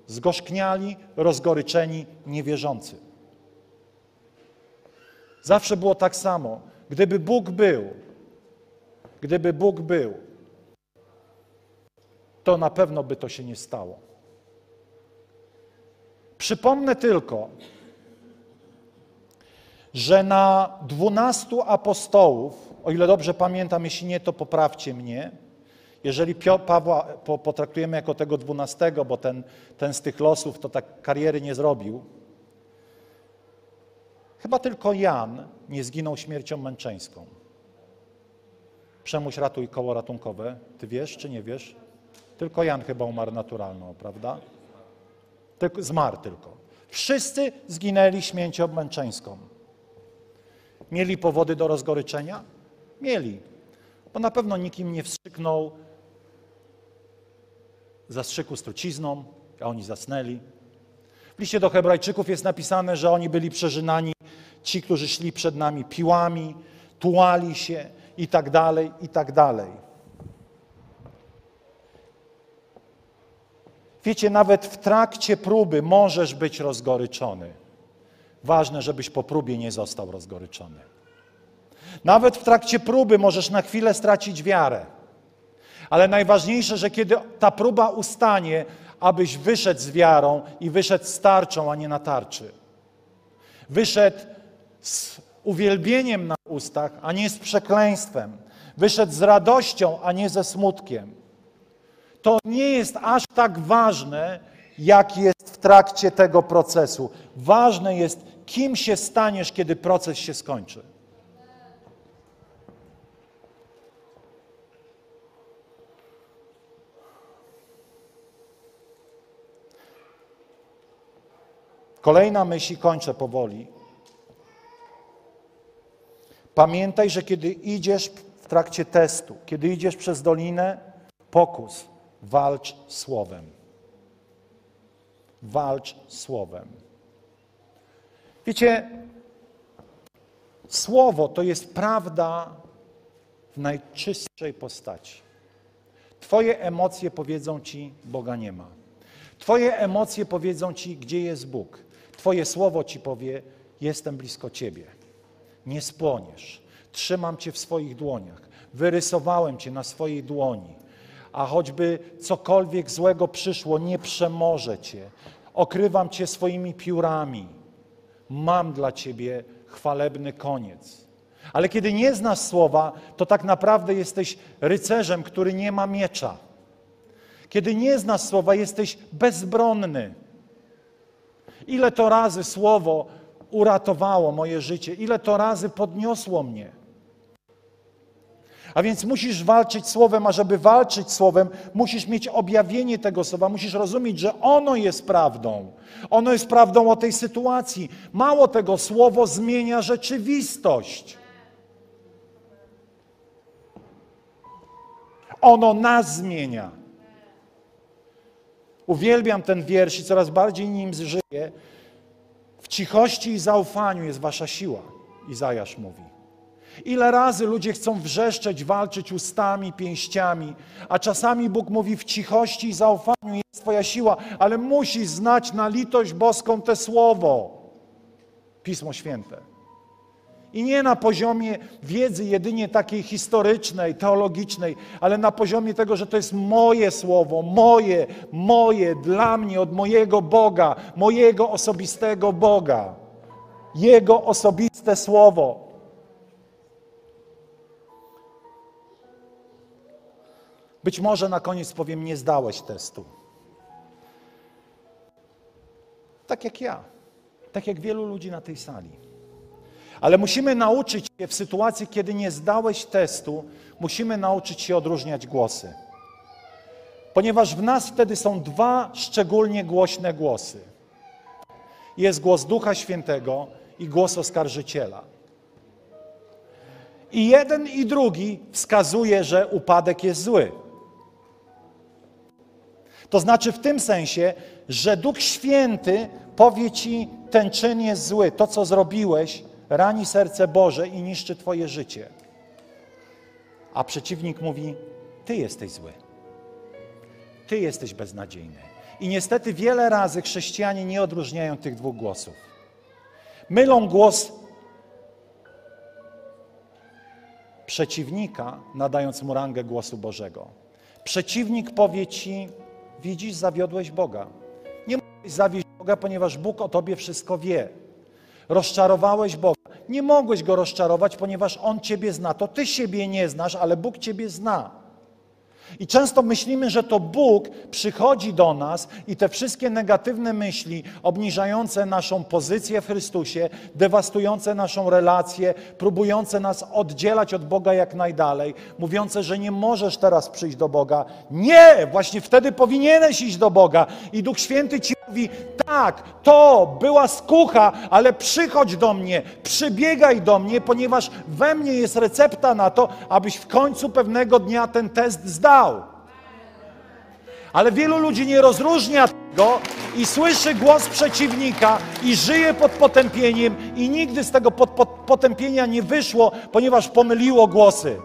zgorzkniali, rozgoryczeni, niewierzący. Zawsze było tak samo. Gdyby Bóg był, Gdyby Bóg był, to na pewno by to się nie stało. Przypomnę tylko, że na dwunastu apostołów, o ile dobrze pamiętam, jeśli nie, to poprawcie mnie, jeżeli Pawła potraktujemy jako tego dwunastego, bo ten, ten z tych losów to tak kariery nie zrobił, chyba tylko Jan nie zginął śmiercią męczeńską. Przemuś ratuj koło ratunkowe. Ty wiesz czy nie wiesz? Tylko Jan chyba umarł naturalną, prawda? Tylko, zmarł tylko. Wszyscy zginęli śmiercią męczeńską. Mieli powody do rozgoryczenia? Mieli. Bo na pewno nikim nie wstrzyknął zastrzyku z trucizną, a oni zasnęli. W liście do Hebrajczyków jest napisane, że oni byli przeżynani, ci, którzy szli przed nami piłami, tułali się i tak dalej, i tak dalej. Wiecie, nawet w trakcie próby możesz być rozgoryczony. Ważne, żebyś po próbie nie został rozgoryczony. Nawet w trakcie próby możesz na chwilę stracić wiarę. Ale najważniejsze, że kiedy ta próba ustanie, abyś wyszedł z wiarą i wyszedł z tarczą, a nie na tarczy. Wyszedł z uwielbieniem na ustach, a nie z przekleństwem. Wyszedł z radością, a nie ze smutkiem. To nie jest aż tak ważne, jak jest w trakcie tego procesu. Ważne jest, kim się staniesz, kiedy proces się skończy. Kolejna myśl, i kończę powoli. Pamiętaj, że kiedy idziesz w trakcie testu, kiedy idziesz przez dolinę pokus, walcz słowem. Walcz słowem. Wiecie, słowo to jest prawda w najczystszej postaci. Twoje emocje powiedzą ci, Boga nie ma. Twoje emocje powiedzą ci, gdzie jest Bóg. Twoje słowo ci powie: Jestem blisko ciebie. Nie spłoniesz. Trzymam cię w swoich dłoniach. Wyrysowałem cię na swojej dłoni. A choćby cokolwiek złego przyszło, nie przemoże cię. Okrywam cię swoimi piórami. Mam dla ciebie chwalebny koniec. Ale kiedy nie znasz słowa, to tak naprawdę jesteś rycerzem, który nie ma miecza. Kiedy nie znasz słowa, jesteś bezbronny. Ile to razy słowo uratowało moje życie, ile to razy podniosło mnie. A więc musisz walczyć słowem, a żeby walczyć słowem, musisz mieć objawienie tego słowa, musisz rozumieć, że ono jest prawdą. Ono jest prawdą o tej sytuacji. Mało tego, słowo zmienia rzeczywistość. Ono nas zmienia. Uwielbiam ten wiersz i coraz bardziej nim żyję. W cichości i zaufaniu jest wasza siła, Izajasz mówi. Ile razy ludzie chcą wrzeszczeć, walczyć ustami, pięściami, a czasami Bóg mówi w cichości i zaufaniu jest Twoja siła, ale musisz znać na litość boską te słowo, Pismo Święte. I nie na poziomie wiedzy jedynie takiej historycznej, teologicznej, ale na poziomie tego, że to jest moje słowo, moje, moje, dla mnie, od mojego Boga, mojego osobistego Boga. Jego osobiste słowo. Być może na koniec powiem, nie zdałeś testu. Tak jak ja, tak jak wielu ludzi na tej sali. Ale musimy nauczyć się w sytuacji, kiedy nie zdałeś testu, musimy nauczyć się odróżniać głosy. Ponieważ w nas wtedy są dwa szczególnie głośne głosy. Jest głos Ducha Świętego i głos oskarżyciela. I jeden i drugi wskazuje, że upadek jest zły. To znaczy w tym sensie, że Duch Święty powie ci, ten czyn jest zły, to co zrobiłeś rani serce Boże i niszczy twoje życie. A przeciwnik mówi, ty jesteś zły. Ty jesteś beznadziejny. I niestety wiele razy chrześcijanie nie odróżniają tych dwóch głosów. Mylą głos przeciwnika, nadając mu rangę głosu Bożego. Przeciwnik powie ci, Widzisz, zawiodłeś Boga. Nie mogłeś zawieść Boga, ponieważ Bóg o tobie wszystko wie. Rozczarowałeś Boga. Nie mogłeś go rozczarować, ponieważ On ciebie zna. To ty siebie nie znasz, ale Bóg ciebie zna. I często myślimy, że to Bóg przychodzi do nas i te wszystkie negatywne myśli, obniżające naszą pozycję w Chrystusie, dewastujące naszą relację, próbujące nas oddzielać od Boga jak najdalej, mówiące, że nie możesz teraz przyjść do Boga. Nie! Właśnie wtedy powinieneś iść do Boga. I Duch Święty ci mówi: tak, to była skucha, ale przychodź do mnie, przybiegaj do mnie, ponieważ we mnie jest recepta na to, abyś w końcu pewnego dnia ten test zdał. Ale wielu ludzi nie rozróżnia tego i słyszy głos przeciwnika i żyje pod potępieniem i nigdy z tego pod, pod, potępienia nie wyszło, ponieważ pomyliło głosy.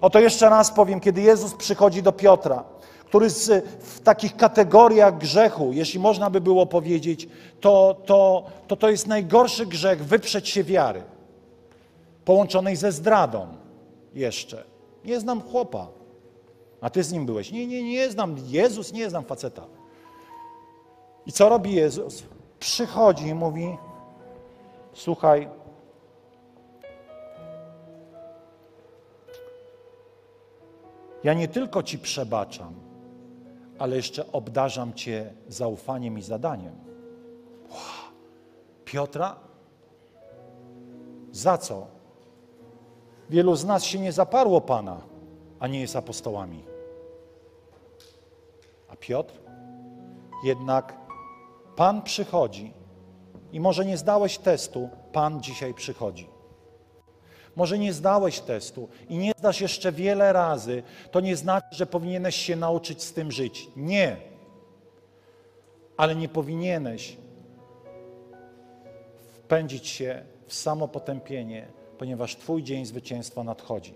Oto jeszcze raz powiem, kiedy Jezus przychodzi do Piotra, który z, w takich kategoriach grzechu, jeśli można by było powiedzieć, to to, to, to jest najgorszy grzech wyprzeć się wiary, połączonej ze zdradą jeszcze. Nie znam chłopa, a ty z nim byłeś. Nie, nie, nie znam. Jezus, nie znam faceta. I co robi Jezus? Przychodzi i mówi: Słuchaj, ja nie tylko ci przebaczam, ale jeszcze obdarzam cię zaufaniem i zadaniem. Wow. Piotra? Za co? Wielu z nas się nie zaparło Pana, a nie jest apostołami. A Piotr? Jednak Pan przychodzi i może nie zdałeś testu, Pan dzisiaj przychodzi. Może nie zdałeś testu i nie zdasz jeszcze wiele razy, to nie znaczy, że powinieneś się nauczyć z tym żyć. Nie. Ale nie powinieneś wpędzić się w samopotępienie, ponieważ Twój dzień zwycięstwa nadchodzi.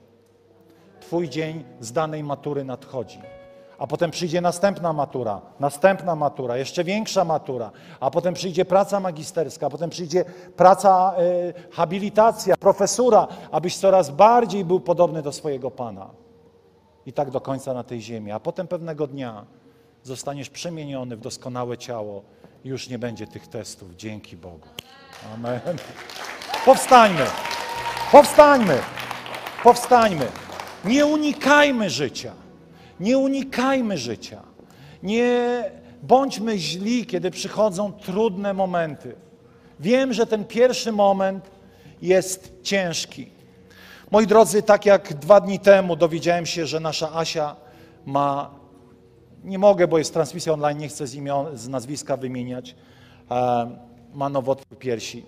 Twój dzień zdanej matury nadchodzi. A potem przyjdzie następna matura, następna matura, jeszcze większa matura, a potem przyjdzie praca magisterska, a potem przyjdzie praca, y, habilitacja, profesura, abyś coraz bardziej był podobny do swojego Pana. I tak do końca na tej ziemi. A potem pewnego dnia zostaniesz przemieniony w doskonałe ciało i już nie będzie tych testów. Dzięki Bogu. Amen. Powstańmy. Powstańmy. Powstańmy. Nie unikajmy życia. Nie unikajmy życia. Nie bądźmy źli, kiedy przychodzą trudne momenty. Wiem, że ten pierwszy moment jest ciężki. Moi drodzy, tak jak dwa dni temu dowiedziałem się, że nasza Asia ma, nie mogę, bo jest transmisja online, nie chcę z, imion, z nazwiska wymieniać, e, ma nowotwór piersi.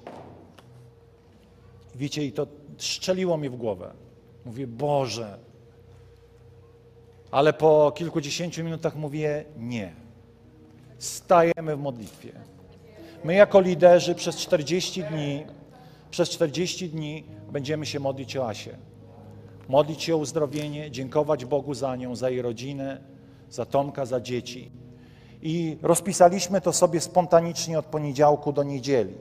Wiecie, i to strzeliło mi w głowę. Mówię, Boże, ale po kilkudziesięciu minutach mówię nie. Stajemy w modlitwie. My jako liderzy przez 40 dni, przez 40 dni będziemy się modlić o Asię. Modlić się o uzdrowienie, dziękować Bogu za nią, za jej rodzinę, za Tomka, za dzieci. I rozpisaliśmy to sobie spontanicznie od poniedziałku do niedzieli.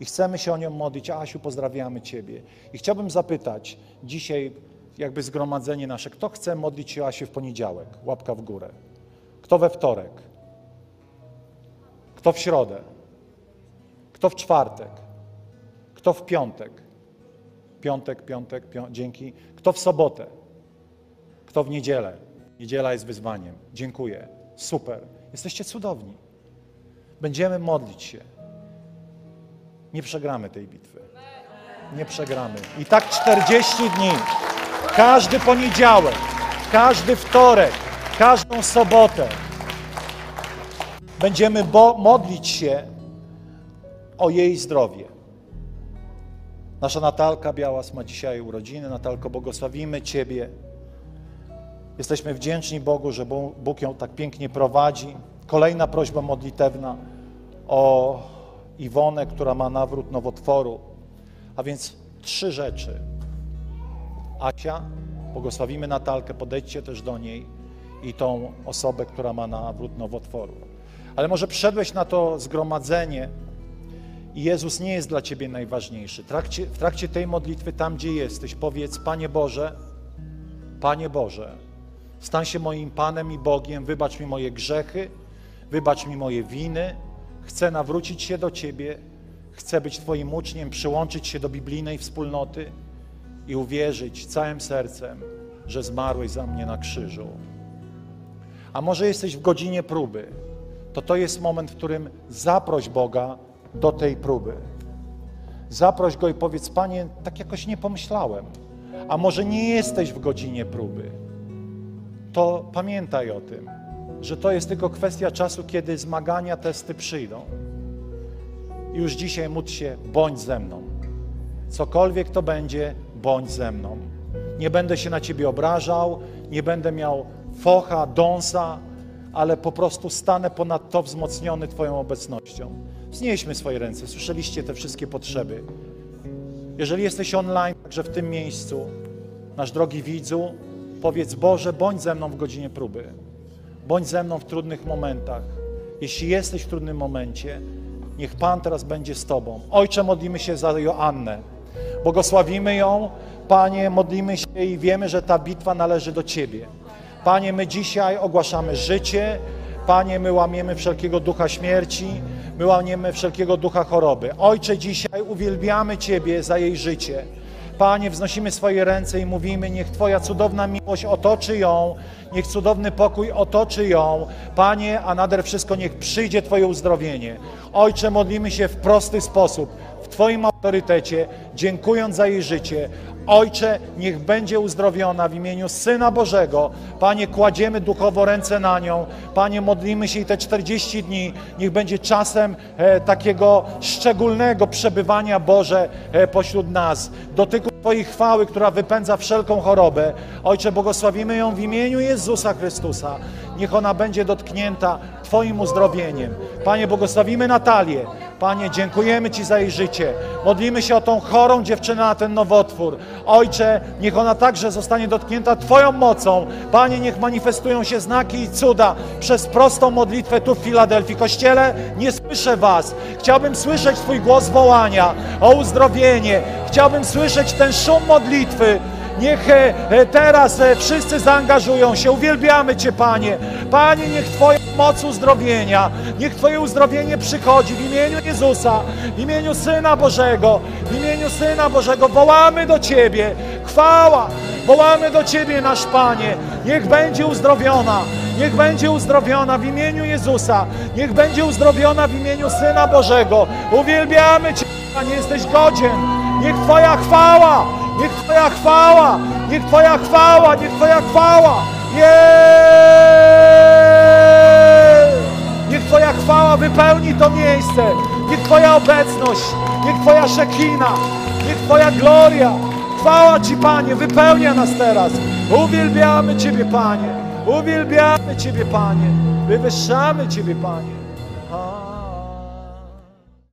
I chcemy się o nią modlić. Asiu, pozdrawiamy Ciebie. I chciałbym zapytać dzisiaj jakby zgromadzenie nasze. Kto chce modlić się w poniedziałek? Łapka w górę. Kto we wtorek? Kto w środę? Kto w czwartek? Kto w piątek? Piątek, piątek, pią dzięki. Kto w sobotę? Kto w niedzielę? Niedziela jest wyzwaniem. Dziękuję. Super. Jesteście cudowni. Będziemy modlić się. Nie przegramy tej bitwy. Nie przegramy. I tak 40 dni. Każdy poniedziałek, każdy wtorek, każdą sobotę będziemy modlić się o jej zdrowie. Nasza Natalka Białas ma dzisiaj urodziny. Natalko, błogosławimy Ciebie. Jesteśmy wdzięczni Bogu, że Bóg ją tak pięknie prowadzi. Kolejna prośba modlitewna o Iwonę, która ma nawrót nowotworu. A więc trzy rzeczy. Asia, błogosławimy Natalkę, podejdźcie też do niej i tą osobę, która ma nawrót nowotworu. Ale może przyszedłeś na to zgromadzenie i Jezus nie jest dla Ciebie najważniejszy. W trakcie, w trakcie tej modlitwy, tam gdzie jesteś, powiedz, Panie Boże, Panie Boże, stań się moim Panem i Bogiem, wybacz mi moje grzechy, wybacz mi moje winy, chcę nawrócić się do Ciebie, chcę być Twoim uczniem, przyłączyć się do biblijnej wspólnoty, i uwierzyć całym sercem, że zmarłeś za mnie na krzyżu. A może jesteś w godzinie próby, to to jest moment, w którym zaproś Boga do tej próby. Zaproś Go i powiedz, Panie, tak jakoś nie pomyślałem. A może nie jesteś w godzinie próby, to pamiętaj o tym, że to jest tylko kwestia czasu, kiedy zmagania, testy przyjdą. Już dzisiaj módl się, bądź ze mną. Cokolwiek to będzie, bądź ze mną. Nie będę się na Ciebie obrażał, nie będę miał focha, dąsa, ale po prostu stanę ponad to wzmocniony Twoją obecnością. Wznieśmy swoje ręce, słyszeliście te wszystkie potrzeby. Jeżeli jesteś online, także w tym miejscu, nasz drogi widzu, powiedz Boże, bądź ze mną w godzinie próby. Bądź ze mną w trudnych momentach. Jeśli jesteś w trudnym momencie, niech Pan teraz będzie z Tobą. Ojcze, modlimy się za Joannę. Błogosławimy ją. Panie, modlimy się i wiemy, że ta bitwa należy do Ciebie. Panie, my dzisiaj ogłaszamy życie. Panie, my łamiemy wszelkiego ducha śmierci. My łamiemy wszelkiego ducha choroby. Ojcze, dzisiaj uwielbiamy Ciebie za jej życie. Panie, wznosimy swoje ręce i mówimy, niech Twoja cudowna miłość otoczy ją, niech cudowny pokój otoczy ją. Panie, a nader wszystko niech przyjdzie Twoje uzdrowienie. Ojcze, modlimy się w prosty sposób, Twoim autorytecie, dziękując za jej życie. Ojcze, niech będzie uzdrowiona w imieniu Syna Bożego. Panie, kładziemy duchowo ręce na nią. Panie, modlimy się i te 40 dni niech będzie czasem e, takiego szczególnego przebywania Boże e, pośród nas. Dotyku Twojej chwały, która wypędza wszelką chorobę. Ojcze, błogosławimy ją w imieniu Jezusa Chrystusa. Niech ona będzie dotknięta Twoim uzdrowieniem. Panie, błogosławimy Natalię. Panie, dziękujemy Ci za jej życie. Modlimy się o tą chorą dziewczynę na ten nowotwór. Ojcze, niech ona także zostanie dotknięta Twoją mocą. Panie, niech manifestują się znaki i cuda przez prostą modlitwę tu w Filadelfii. Kościele, nie słyszę Was. Chciałbym słyszeć Twój głos wołania o uzdrowienie. Chciałbym słyszeć ten szum modlitwy. Niech e, e, teraz e, wszyscy zaangażują się. Uwielbiamy Cię, Panie. Panie, niech Twoja moc uzdrowienia, niech Twoje uzdrowienie przychodzi w imieniu Jezusa, w imieniu Syna Bożego, w imieniu Syna Bożego. Wołamy do Ciebie. Chwała. Wołamy do Ciebie, nasz Panie. Niech będzie uzdrowiona. Niech będzie uzdrowiona w imieniu Jezusa. Niech będzie uzdrowiona w imieniu Syna Bożego. Uwielbiamy Cię, Panie. Jesteś godzien. Niech Twoja chwała, niech Twoja chwała, niech Twoja chwała, niech Twoja chwała. Jest! Niech Twoja chwała wypełni to miejsce. Niech Twoja obecność, niech Twoja szekina, niech Twoja gloria. Chwała Ci, Panie, wypełnia nas teraz. Uwielbiamy Ciebie, Panie. Uwielbiamy Ciebie, Panie. Wywyższamy Ciebie, Panie.